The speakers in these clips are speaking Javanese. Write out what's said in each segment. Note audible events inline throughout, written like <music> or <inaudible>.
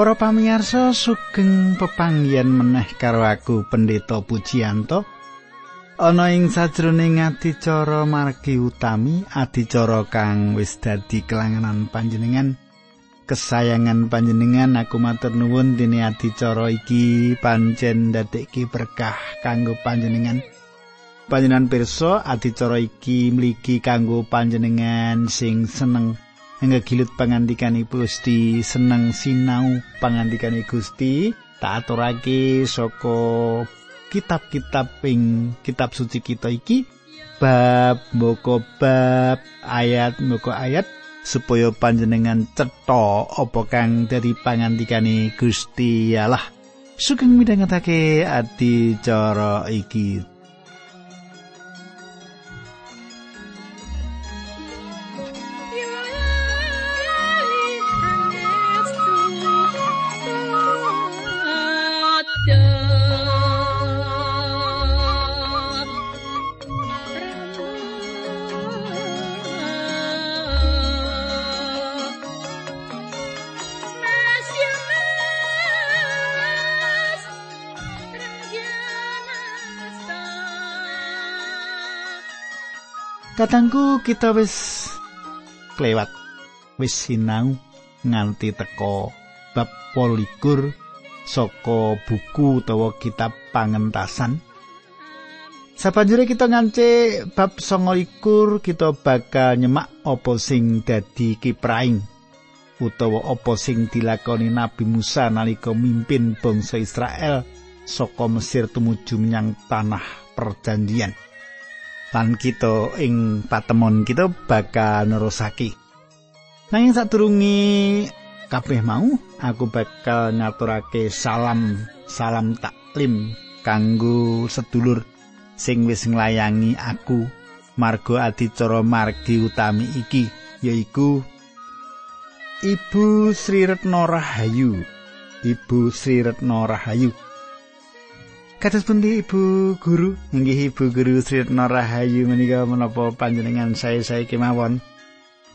Para pamirsa sugeng pepanggihan meneh karo aku Pendeta Pujiyanto. Ana ing sajroning adicara margi utami, adicara kang wis dadi kelangenan panjenengan. Kesayangan panjenengan aku matur nuwun dene adicara iki pancen dadekke berkah kanggo panjenengan. Panjenengan pirsa adicara iki mligi kanggo panjenengan sing seneng ngegilut pangandikane Gusti seneng sinau pangandikane Gusti. Tak aturake saka kitab-kitab ing kitab suci kita iki. Bab mboko bab ayat mboko ayat. Supaya panjenengan cetha apa kang dari pangandikane Gusti Allah sugeng midhangetake adi cara iki Katangku kita wis kelewat wis sinau nganti teko bab polikur saka buku utawa kitab pangentasan Sabanjure kita ngance bab songo ikur kita bakal nyemak apa sing dadi kipraing utawa apa sing dilakoni Nabi Musa nalika mimpin bangsa Israel saka Mesir tumuju menyang tanah perjanjian. Lan kita ing patemon kita bakal nerusake. Nanging sadurunge kabeh mau aku bakal ngaturake salam salam taklim kanggo sedulur sing wis nglayangi aku marga adicara margi utami iki yaiku Ibu Sri Retno Rahayu Ibu Sri Retno Rahayu Kados pundi Ibu Guru? Inggih Ibu Guru Sri Rahayu menika menapa panjenengan saya-saya kemawon.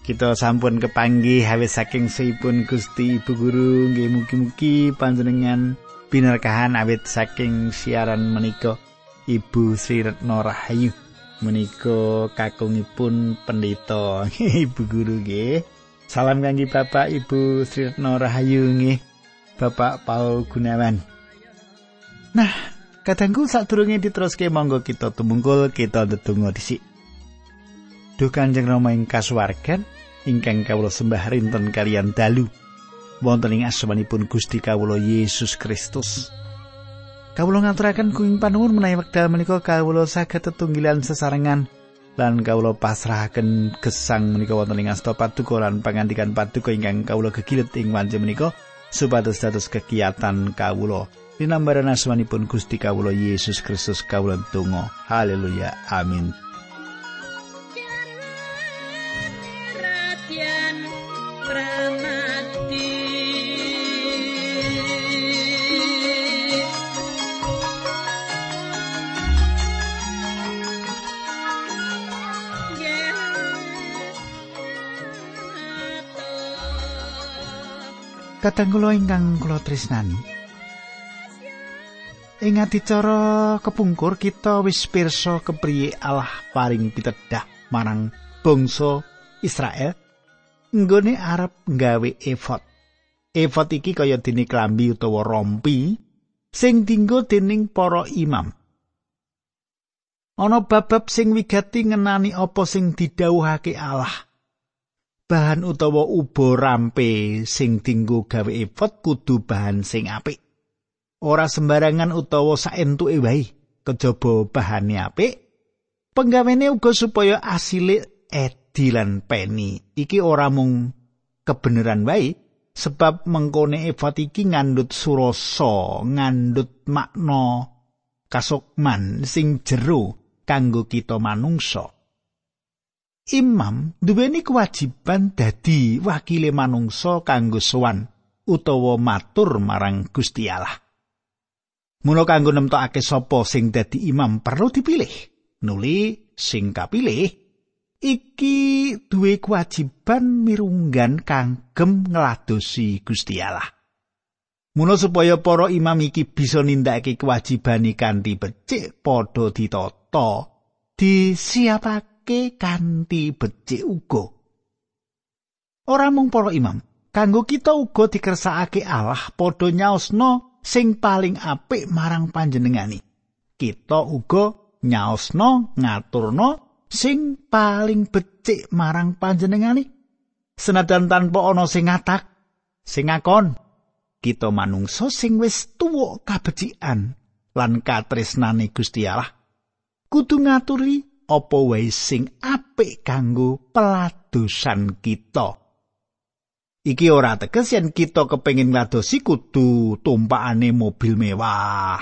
Kita sampun kepanggih hawis saking seipun Gusti Ibu Guru nggih mugi-mugi panjenengan binerkahan awit saking siaran menika Ibu Sri Rahayu menika kakungipun pendeta Ibu Guru nggih. Salam kangge Bapak Ibu Sri Rahayu nggih. Bapak Paul Gunawan. Nah, Kadangku sadurunge diteruske monggo kita tumungkul kita ndedonga dhisik. Duh Kanjeng Rama ing kasuwargan ingkang kawula sembah rinten kalian dalu wonten ing asmanipun Gusti kawula Yesus Kristus. Kawula ngaturaken kuing panuwun menawi wekdal menika kawula saged tetunggilan sesarengan lan kawula pasrahaken gesang menika wonten ing asta paduka lan pangandikan paduka ingkang kawula gegilet ing wanci menika supados dados kegiatan kawula. Dinambaran asmanipun Gusti Kawula Yesus Kristus kawula tunggu. Haleluya. Amin. Kadang kula ingkang kula tresnani, Ing adicara kepungkur kita wis pirsa kepriye Allah paring pitedah marang bangsa Israel nggone arep nggawe efod. Efod iki kaya dene klambi utawa rompi sing dinggo dening para imam. Ana bab sing wigati ngenani apa sing didhawuhake Allah. Bahan utawa ubo rampe sing dinggo gawe efod kudu bahan sing apik. Ora sembarangan utawa saentuke wae kejaba bahane apik penggawene uga supaya asile edi lan peni iki ora mung kebenaran wae sebab mengkone efat iki ngandut surasa ngandut makna kasukman sing jero kanggo kita manungsa. Imam duweni kewajiban dadi wakile manungsa kanggo sowan utawa matur marang Gusti Allah Mula kanggo nemtokake sapa sing dadi imam perlu dipilih. Nuli sing kapilih iki duwe kewajiban mirunggan kangem ngladosi Gusti Allah. Mula supaya para imam iki bisa nindakake kewajibane kanthi becik padha ditata, disiapake kanthi becik uga. Ora mung para imam, kanggo kita uga dikersakake Allah padha nyaosno sing paling apik marang panjenengani. Kita uga nyaosno ngaturno sing paling becik marang panjenengani. Senajan tanpa ana sing ngatak, sing ngakon kita manungsa sing wis tuwa kabecikan lan katresnane Gusti Allah kudu ngaturi apa wae sing apik kanggo peladosan kita iki ora teges yen kita kepengin ngladosi kudu tumpakane mobil mewah.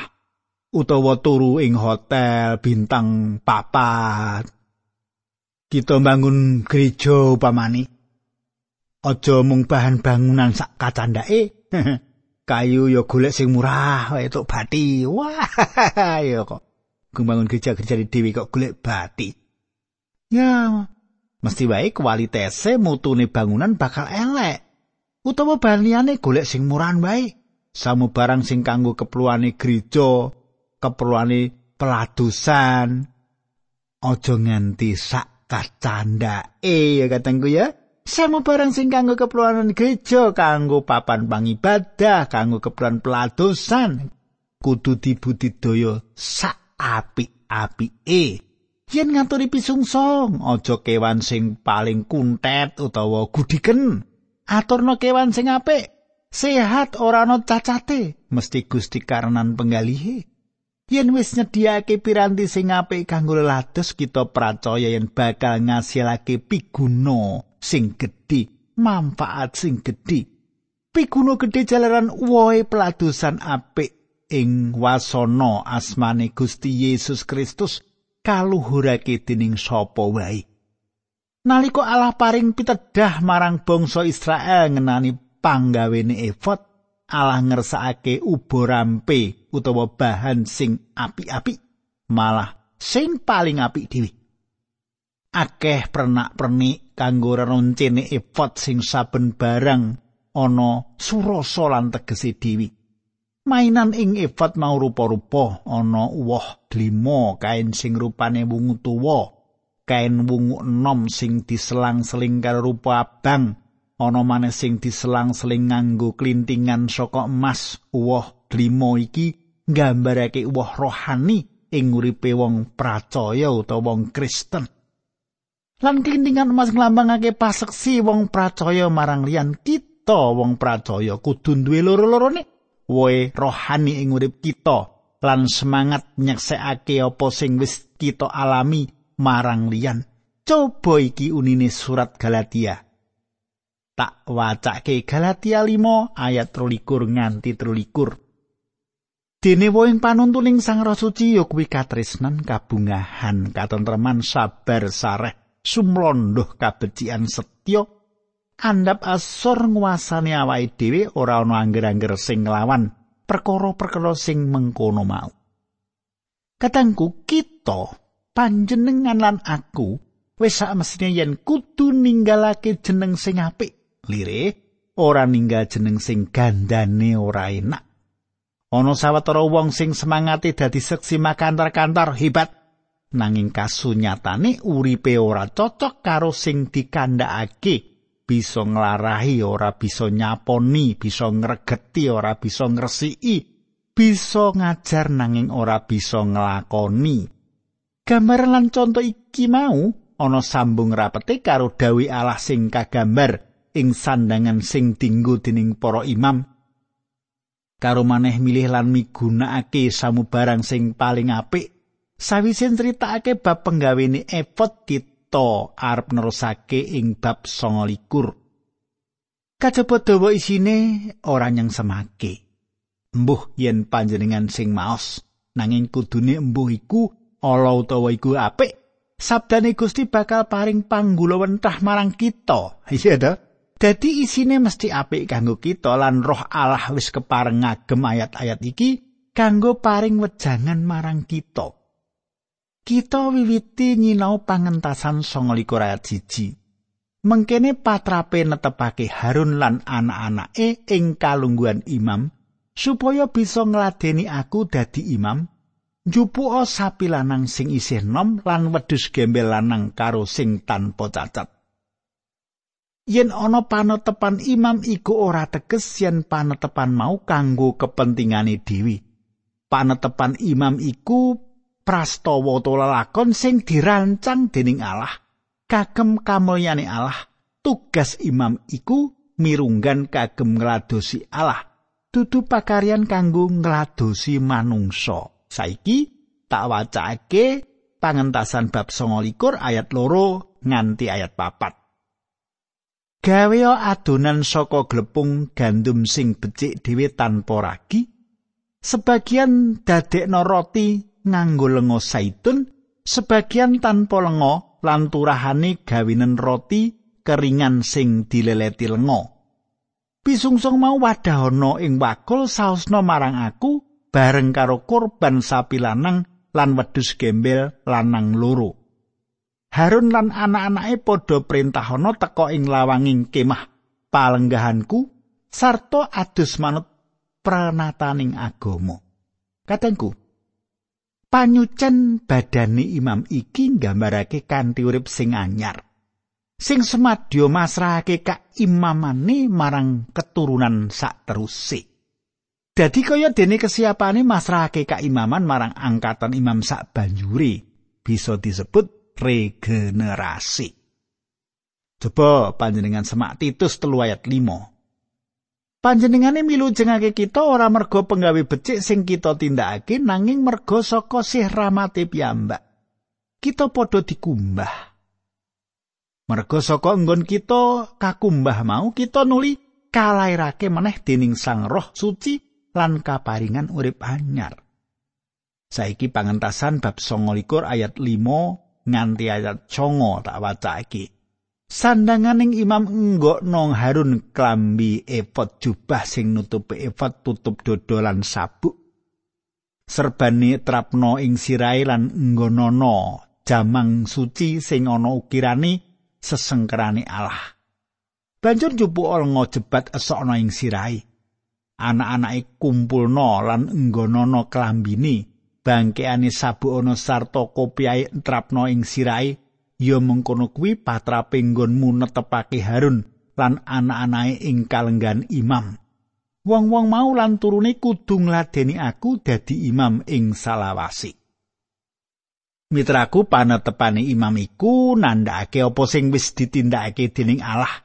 Utawa turu ing hotel bintang papat. Kita bangun gereja upamane. Aja mung bahan bangunan sak kacandake <laughs> kayu ya golek sing murah wae tok bati. Wah <laughs> ya kok. Gumbangun gereja-gereja di dewi kok golek bati. Ya mesti wae kualitese mutune bangunan bakal elek utawa baliane golek sing murahan wae samu barang sing kanggo keperluane gereja keperluane peladusan aja nganti sak kacandake ya katengku ya Sama barang sing kanggo keperluan gereja, kanggo papan pangibadah, kanggo keperluan peladosan, kudu dibudidaya sak apik-apike. Yen ngaturi pisungsong, aja kewan sing paling kuntet utawa gudiken. Aturno kewan sing apik, sehat ora ana cacate, mesti Gusti karenan penggalihe. Yen wis nyediake piranti sing apik kanggo lelados, kita percaya yen bakal ngasilake piguna sing gedhe, manfaat sing gedhe. Piguno gedhe jalaran woe peladusan apik ing wasana asmane Gusti Yesus Kristus kaluhurake dening sapa wae. Nalika Allah paring pitedah marang bangsa Israel ngenani panggawene efod, Allah ngersakake ubo rampe utawa bahan sing apik-apik, malah sing paling apik dhewe. akeh pernak-pernik kanggo rencene efot sing saben barang ana surasa lan tegese dewi. Mainan ing efot mau rupa-rupa ana uwoh glimo kain sing rupane wungu tuwa, kain wungu enom sing diselang-seling karo rupa abang, ana maneh sing diselang-seling nganggo klintingan saka emas. Uwoh glimo iki nggambarake uwoh rohani ing uripe wong pracaya utawa wong Kristen. lan klintingan emas nglambangake paseksi wong pracaya marang liyan kita wong pracaya kudu duwe loro-lorone woe rohani ing urip kita lan semangat nyeksekake apa sing wis kita alami marang liyan. Coba iki unine surat Galatia. Tak wacake Galatia 5 ayat 23 nganti 23 Dene woing panuntuning Sang Roh Suci ya kuwi katresnan, kabungahan, katentreman, sabar, sareh, sumlondoh kabecikan setya. Andap asor nguasani awake dhewe ora ana angger-angger sing nglawan perkara-perkara sing mengkono mau. Katangku kita panjenengan lan aku wis sak yen kudu ninggalake jeneng sing apik. Lire ora ninggal jeneng sing gandane ora enak. Ana sawetara wong sing semangate dadi seksi makantar-kantar hebat. Nanging kasunyatane uripe ora cocok karo sing dikandhakake. Bisa nglarahi ora bisa nyaponi bisa ngregeti ora bisa ngresiki. Bisa ngajar nanging ora bisa nglakoni gambar lan conto iki mau ana sambung rapete karo dawi Allah sing kagambar ing sandangan sing dinggo dening para imam karo maneh milih lan migunakake samubarang sing paling apik Sawise critakake bab penggawene efod kita arep nerusake ing bab 29. Kajaba dawa isine ora nyang semake. Mbuh yen panjenengan sing maos nanging kudune mbuh iku ala utawa iku apik. Sabdane Gusti bakal paring panggulawentah marang kita. Iya to? Dadi isine mesti apik kanggo kita lan roh Allah wis kepareng ngagem ayat-ayat iki kanggo paring wejangan marang kita. kita wiwiti nyinau pangentasan 29 ayat siji. Mengkene patrape netepake Harun lan anak-anake ing kalungguhan imam supaya bisa ngladeni aku dadi imam njupuka sapi lanang sing isih nom lan wedhus gembel lanang karo sing tanpa cacat. Yen ana panetepan imam iku ora teges yen panetepan mau kanggo kepentingane dewi panetepan imam iku prastawa utawa lakon sing dirancang dening Allah kagem kamulyane Allah. Tugas imam iku mirunggan kagem ngladosi Allah dudu pakaryan kanggo ngladosi manungsa saiki tak wacake pangentasan bab 29 ayat loro nganti ayat papat. Gawea adonan saka glepung gandum sing becik dhewe tanpa ragi sebagian dadekno roti nganggo lenga saitun sebagian tanpa lenga lan turahane gawinen roti keringan sing dileleti lenga. Pisungsung mau wadahana ing wakul saosna marang aku bareng karo korban sapi lanang lan wedhus gembel lanang loro. Harun lan anak-anake padha perintahana teka ing lawanging kemah palenggahanku sarta adus manut pranataning agama. Katengku, panyucen badane imam iki nggambarake kanthi urip sing anyar. sing semadya masrahake ka marang keturunan sak teruse. Dadi kaya dene kesiapane masrahake ka imaman marang angkatan imam sak banjure bisa disebut regenerasi. Coba panjenengan semak Titus telu ayat 5. Panjenengane milu jengake kita ora mergo penggawe becik sing kita tindakake nanging mergo saka sih rahmate piyambak. Kita padha dikumbah Merga saka enggon kita kakumbah mau kita nuli kalairake meneh dening Sang Roh Suci lan kaparingan urip anyar. Saiki pangentasan bab 29 ayat 5 nganti ayat 9 tak wacake. Sandanganing imam nong Harun klambi efod jubah sing nutupi efod tutup dodolan sabuk. Serbane trapno ing sirai lan nggonono jamang suci sing ana ukirane sesengkerane Allah. Banjur njupuk lenga jebat esokna ing sirai. Anak-anake kumpulna lan nggonana klambine, bangkeane sabukana sarta kopiahe entrapna ing sirai, ya mengkono kuwi patrape nggonmu netepake Harun lan anak-anake ing kalenggan imam. Wong-wong mau lan turune kudu ngladeni aku dadi imam ing salawasi. Mitraku panetepane imam iku nandhakake apa sing wis ditindakake dening Allah.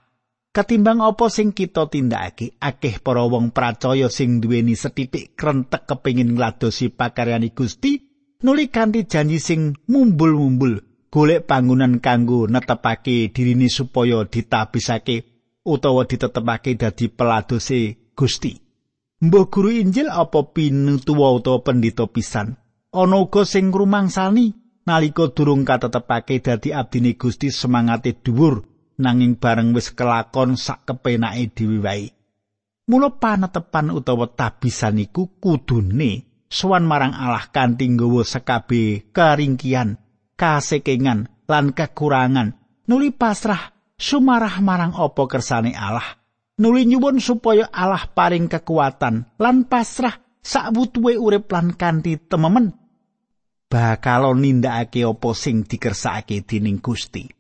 Ketimbang apa sing kita tindakake, akeh para wong pracaya sing duweni setitik krentek kepingin ngladosi pakaryane Gusti, nuli kanthi janji sing mumbul-mumbul, golek panggonan kanggo netepake dirini supaya ditabisake utawa ditetepake dadi peladose Gusti. Mbah guru Injil apa pinutuwa utawa pendhita pisan, ana uga sing ngrumangsani nalika durung katetepake dadi abdine Gusti semangate dhuwur nanging bareng wis kelakon sak kepenake dhewe wae. Mula panetepan utawa tabisan iku kudune sowan marang Allah kanthi nggawa sekabe karingkian, kasekengan lan kekurangan, nuli pasrah sumarah marang apa kersane Allah. Nuli nyuwun supaya Allah paring kekuatan lan pasrah sak butuhe urip lan kanthi tememen bakal nindakake apa sing dikersakake dening Gusti.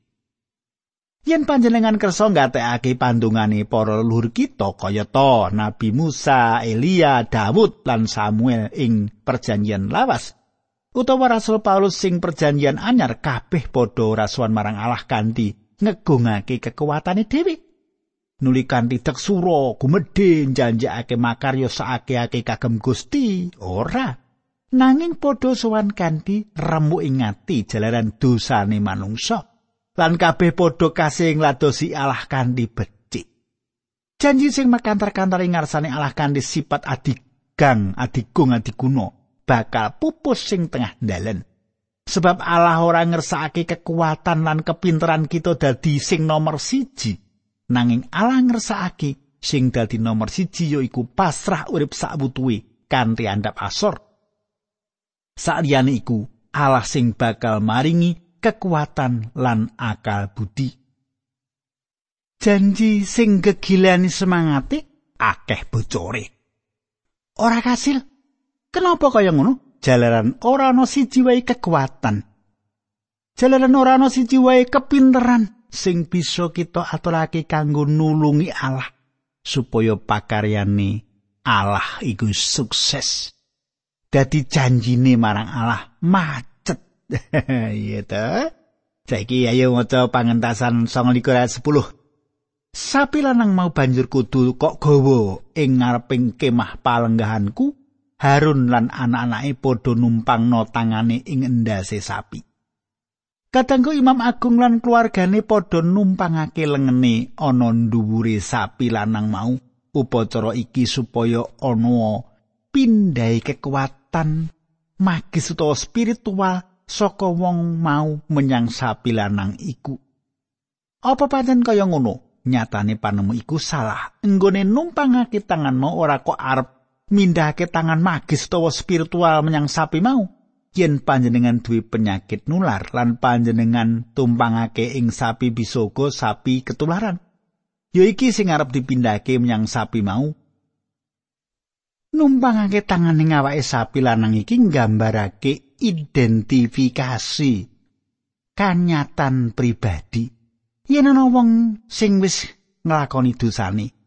Yen panjenengan kersa ngatekake pandungane para leluhur kita kaya to Nabi Musa, Elia, Daud lan Samuel ing perjanjian lawas utawa Rasul Paulus sing perjanjian anyar kabeh padha rasuan marang Allah kanthi ngegungake kekuatane dhewe. Nuli kanthi teksura gumedhe janjakake makarya saake-ake kagem Gusti, ora. nanging padha sowan kanthi remuk ing ati jalaran dosane manungsa lan kabeh padha kasih ngladosi Allah kanthi becik. Janji sing makantar-kantar ing ngarsane Allah kanthi sifat adigang adigung adiguno bakal pupus sing tengah dalan sebab Allah ora ngersakake kekuatan lan kepinteran kita dadi sing nomor siji. Nanging Allah ngersakake sing dadi nomor siji yaiku pasrah urip sak butuhe kanthi andap asor. Saliyane iku Allah sing bakal maringi kekuatan lan akal budi. Janji sing gegilani semangate akeh bocore. ora kasil. Kenapa kaya ngono? Jalaran ora ana siji wae kekuatan. Jalaran ora ana siji wae kepinteran sing bisa kita aturake kanggo nulungi Allah supaya pakaryane Allah iku sukses. Dadi janjine marang Allah macet. <laughs> Iya ta? Saiki ayo maca pangentasan 29 ayat 10. Sapi lanang mau banjur kudu kok gawa ing ngareping kemah palenggahanku Harun lan anak-anake padha numpangno tangane ing endase sapi. Kadangku Imam Agung lan keluargane padha numpangake lengene ana dhuwure sapi lanang mau upacara iki supaya ana pindhai kekuatan magis utawa spiritual saka wong mau menyang sapi lanang iku. Apa pancen kaya ngono? Nyatane panemu iku salah. Enggone numpangake tangan mau ora kok arep mindhahake tangan magis utawa spiritual menyang sapi mau yen panjenengan duwe penyakit nular lan panjenengan tumpangake ing sapi bisogo sapi ketularan ya iki sing arep dipindhake menyang sapi mau numpangake tangan ing awake sapi lanang iki nggambarake identifikasi kanyatan pribadi. Yen ana wong sing wis nglakoni dosane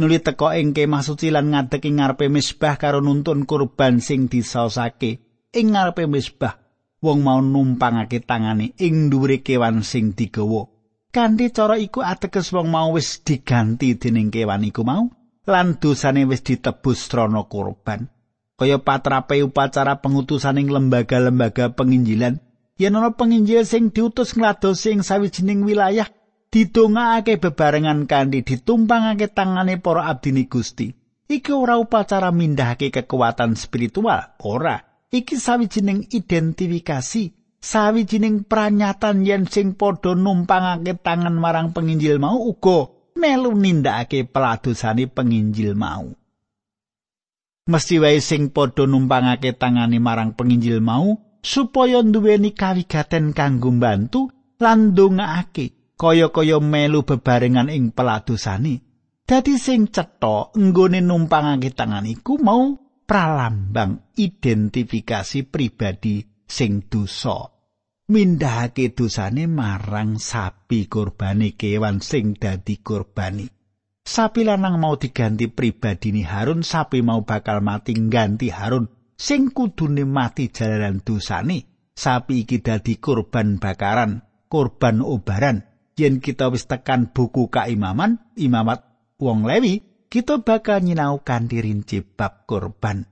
nuli teka ing kemah suci lan ngadeg ing ngarepe misbah karo nuntun kurban sing disaosake. Ing ngarepe misbah wong mau numpangake tangane ing dhuwure kewan sing digawa. Kanthi cara iku ateges wong mau wis diganti dening kewan iku mau lan dosane wis ditebus trana kurban kaya patrape upacara pengutusan ing lembaga-lembaga penginjilan yen ana penginjil sing diutus ngladosi ing sawijining wilayah didongakake bebarengan kanthi ditumpangake tangane para abdini Gusti. Iki ora upacara mindahake kekuatan spiritual, ora. Iki sawijining identifikasi, sawijining pranyatan yen sing padha numpangake tangan marang penginjil mau uga melu nindakake peladosane penginjil mau. Mesti wae sing padha numpangake tangane marang penginjil mau supaya nduweni kawigaten kanggo bantu lan ndongaake kaya-kaya melu bebarengan ing peladosane. Dadi sing cetha nggone numpangake tangan iku mau pralambang identifikasi pribadi sing dosa. Mindahake dosane marang sapi kurbane kewan sing dadi kurbani. Sapi lanang mau diganti pribadini Harun, sapi mau bakal mati ganti Harun sing kudune mati jalaran dosane. Sapi iki dadi kurban bakaran, kurban obaran. yen kita wis tekan buku kaimaman imamat wong lewi kita bakal nyinau kanthi rinci bab korban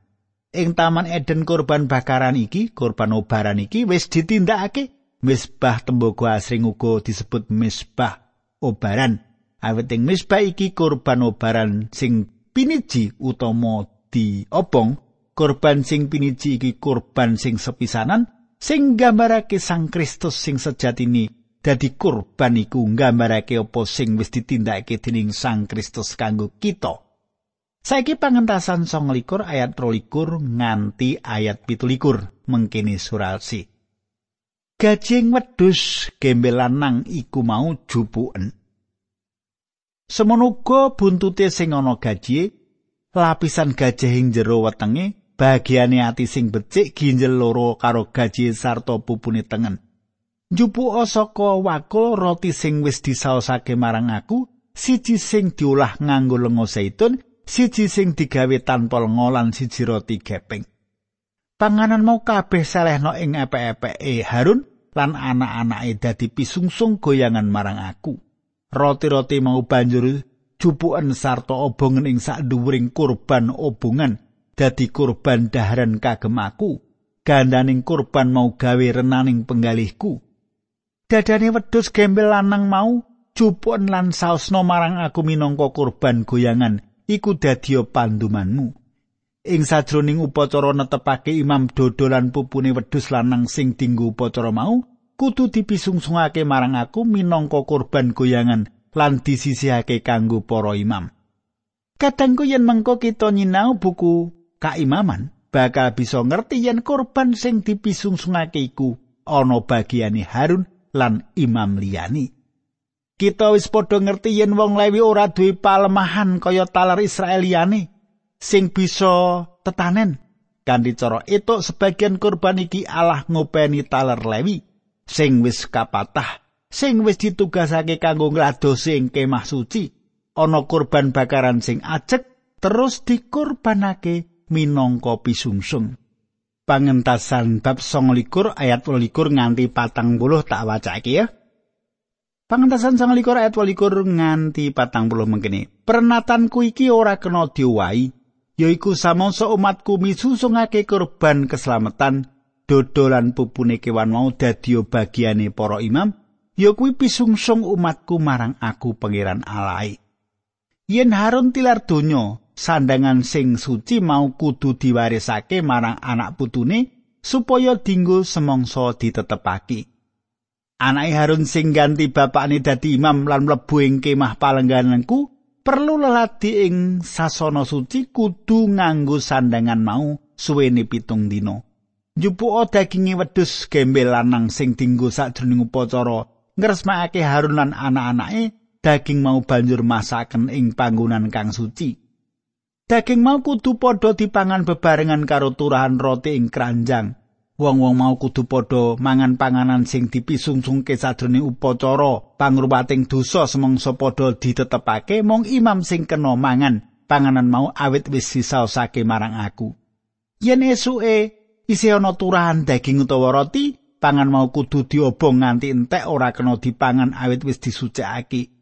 ing taman eden korban bakaran iki korban obaran iki wis ditindakake misbah tembaga asring uga disebut misbah obaran awit ing misbah iki korban obaran sing piniji utama diobong korban sing piniji iki korban sing sepisanan sing gambarake sang Kristus sing sejatine dadi kurban iku nggambarake apa sing wis ditindakake dening Sang Kristus kanggo kita. Saiki pangentasan 29 ayat 23 nganti ayat 17 mengkini suralsi. Gajing wedhus gembel lanang iku mau jupuken. Semonoga buntute sing ana gaji, lapisan gajah ing jero wetenge, bagiane ati sing becik ginjel loro karo gaji sarta pupune tengen. Njupuka saka wakul roti sing wis disaosake marang aku, siji sing diolah nganggo lenga zaitun, siji sing digawe tanpa lenga lan siji roti gepeng. Panganan mau kabeh salehno ing epek-epeke Harun lan anak-anake dadi pisungsung goyangan marang aku. Roti-roti mau banjur jupuken sarta obongen ing sak dhuwuring kurban obongan dadi kurban daharan kagem aku. Gandaning kurban mau gawe renaning penggalihku. dadane wedhus gembel lanang mau cupon lan saosno marang aku minangka kurban goyangan iku dadi pandumanmu ing sajroning upacara netepake imam dodolan pupune wedhus lanang sing dinggo upacara mau kudu dipisungsungake marang aku minangka kurban goyangan lan disisihake kanggo para imam kadangku yen mengko kita nyinau buku kaimaman bakal bisa ngerti yen kurban sing dipisungsungake iku ana bagiane Harun lan imam liyani. Kita wis padha ngerti yen wong Lewi ora duwe palemahan kaya talar Israel liyane. sing bisa tetanen kanthi cara etuk sebagian kurban iki Allah ngopeni taler lewi sing wis kapatah sing wis ditugasake kanggo ngladosi ing kemah suci ana kurban bakaran sing ajek terus dikurbanake minangka pisungsung pangentasan bab 29 ayat 28 nganti 40 tak wacake ya Pangentasan sang likur ayat walikur nganti patang puluh mengkini. Pernatanku iki ora kena diwai, yaiku samangsa umatku misusungake korban keselamatan, dodolan pupune kewan mau dadi bagiane para imam, ya kuwi pisungsung umatku marang aku pangeran alai. Yen Harun tilar donya, sandangan sing suci mau kudu diwarisake marang anak putune supaya dinggo semangsa ditetepake. Anake Harun sing ganti bapakne dadi imam lan mlebu ing kemah palenggananku perlu leladi ing sasana suci kudu nganggo sandangan mau suwene pitung dina. Njupuk daginge wedhus gembel lanang sing dinggo sakjroning upacara ngresmakake Harun lan anak-anake daging mau banjur masaken ing panggonan kang suci. Daging mau kudu padha dipangan bebarengan karo turahan roti ing keranjang. wong-wong mau kudu padha mangan panganan sing dipisungsungke sadurunge upacara pangruwating dosa semangsa padha ditetepake mong imam sing kena mangan panganan mau awit wis disaosake marang aku yen esuke isih ana turahan daging utawa roti pangan mau kudu diobong nganti entek ora kena dipangan awit wis disucikake.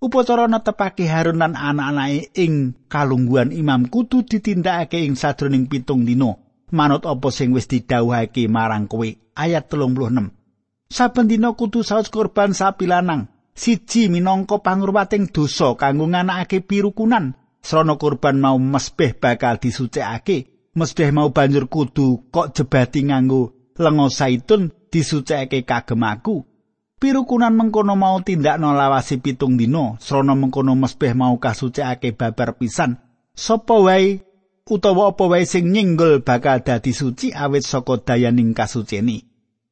Upacara netepake Harun lan anak-anake ing kalungguhan imam kudu ditindakake ing sadurunge pitung dina. Manut apa sing wis didhawuhake marang kowe? Ayat 36 saben dina kudu saus korban sapi lanang. Siji minangka pangruwating dosa kanggo nganakake pirukunan. Srana korban mau mesbeh bakal disucikake mesbeh mau banjur kudu kok jebati nganggo lenga saitun disucikake kagem aku pirukunan mengkono mau tindak lawasi pitung dina srana mengkono mesbeh mau kasucikake babar pisan sapa wae utawa apa wae sing nyinggol bakal dadi suci awit saka dayaning kasuceni.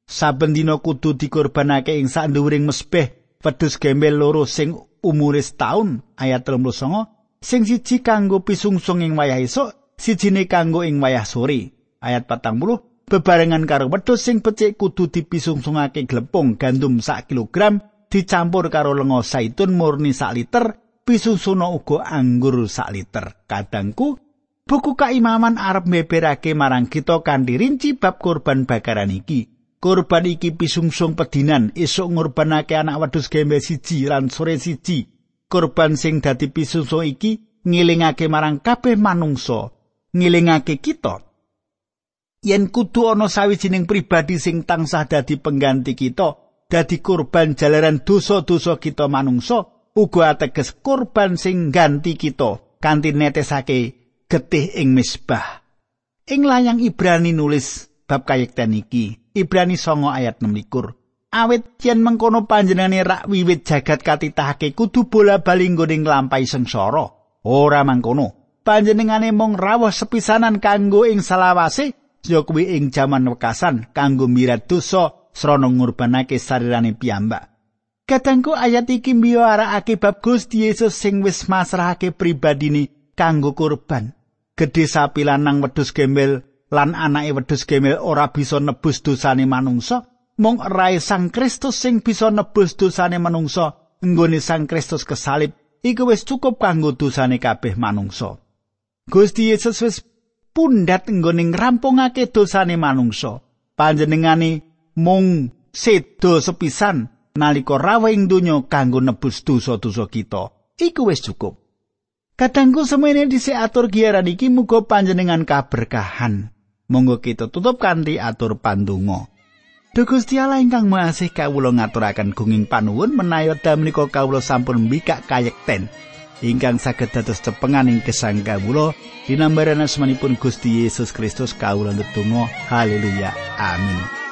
Saben dina kudu dikorbanake ing sandhuwuring mesbeh wedhus gembel loro sing umure setahun ayat 39 sing siji kanggo pisungsung ing wayah esuk sijine kanggo ing wayah sore ayat 40 bebarengan karo wedhus sing becik kudu dipisungsungake glepung gandum sak kilogram dicampur karo lenga saitun murni sak liter pisungsuna uga anggur sak liter kadangku Buku kaimaman arep meberake marang kita kanthi rinci bab korban bakaran iki. Korban iki pisungsung pedinan esuk ngorbanake anak wedhus gembe siji lan sore siji. Korban sing dadi pisungsung iki ngilingake marang kabeh manungsa, ngilingake kita. Yen kudu ana sawijining pribadi sing tansah dadi pengganti kita, dadi korban jalaran dosa-dosa kita manungsa, uga ateges korban sing ganti kita kanthi netesake getih ing misbah. Ing layang Ibrani nulis bab kayekten iki. Ibrani songo ayat 6 Awit yen mengkono panjenengane rak wiwit jagat katitahake kudu bola bali nggone nglampahi sengsara. Ora mangkono. Panjenengane mung rawuh sepisanan kanggo ing salawase ya kuwi ing jaman wekasan kanggo mirat dosa srana ngurbanake sarirane piyambak. Kadangku ayat iki mbiyo arakake bab Gusti Yesus sing wis masrahake pribadine kanggo kurban. gedhe sapi lanang wedhus gembel lan anake wedhus gembel ora bisa nebus dosane manungsa mung rae Sang Kristus sing bisa nebus dosane manungsa nggone Sang Kristus kesalib iku wis cukup kanggo dosane kabeh manungsa Gusti Yesus wis pundhat nggone ngrampungake dosane manungsa panjenengane mung sedo sepisan nalika rawuh ing donya kanggo nebus dosa-dosa kita iku wis cukup Kadangku semene dhisik atur giaran iki muga panjenengan kaberkahan. Monggo kita tutup kanthi atur pandonga. Duh Gusti Allah ingkang Mahasih kawula ngaturaken gunging panuwun menawi damnika kawula sampun mbikak kayekten ingkang saged dados cepengan ing gesang kawula dinambaran asmanipun Gusti Yesus Kristus kawula ndedonga. Haleluya. Amin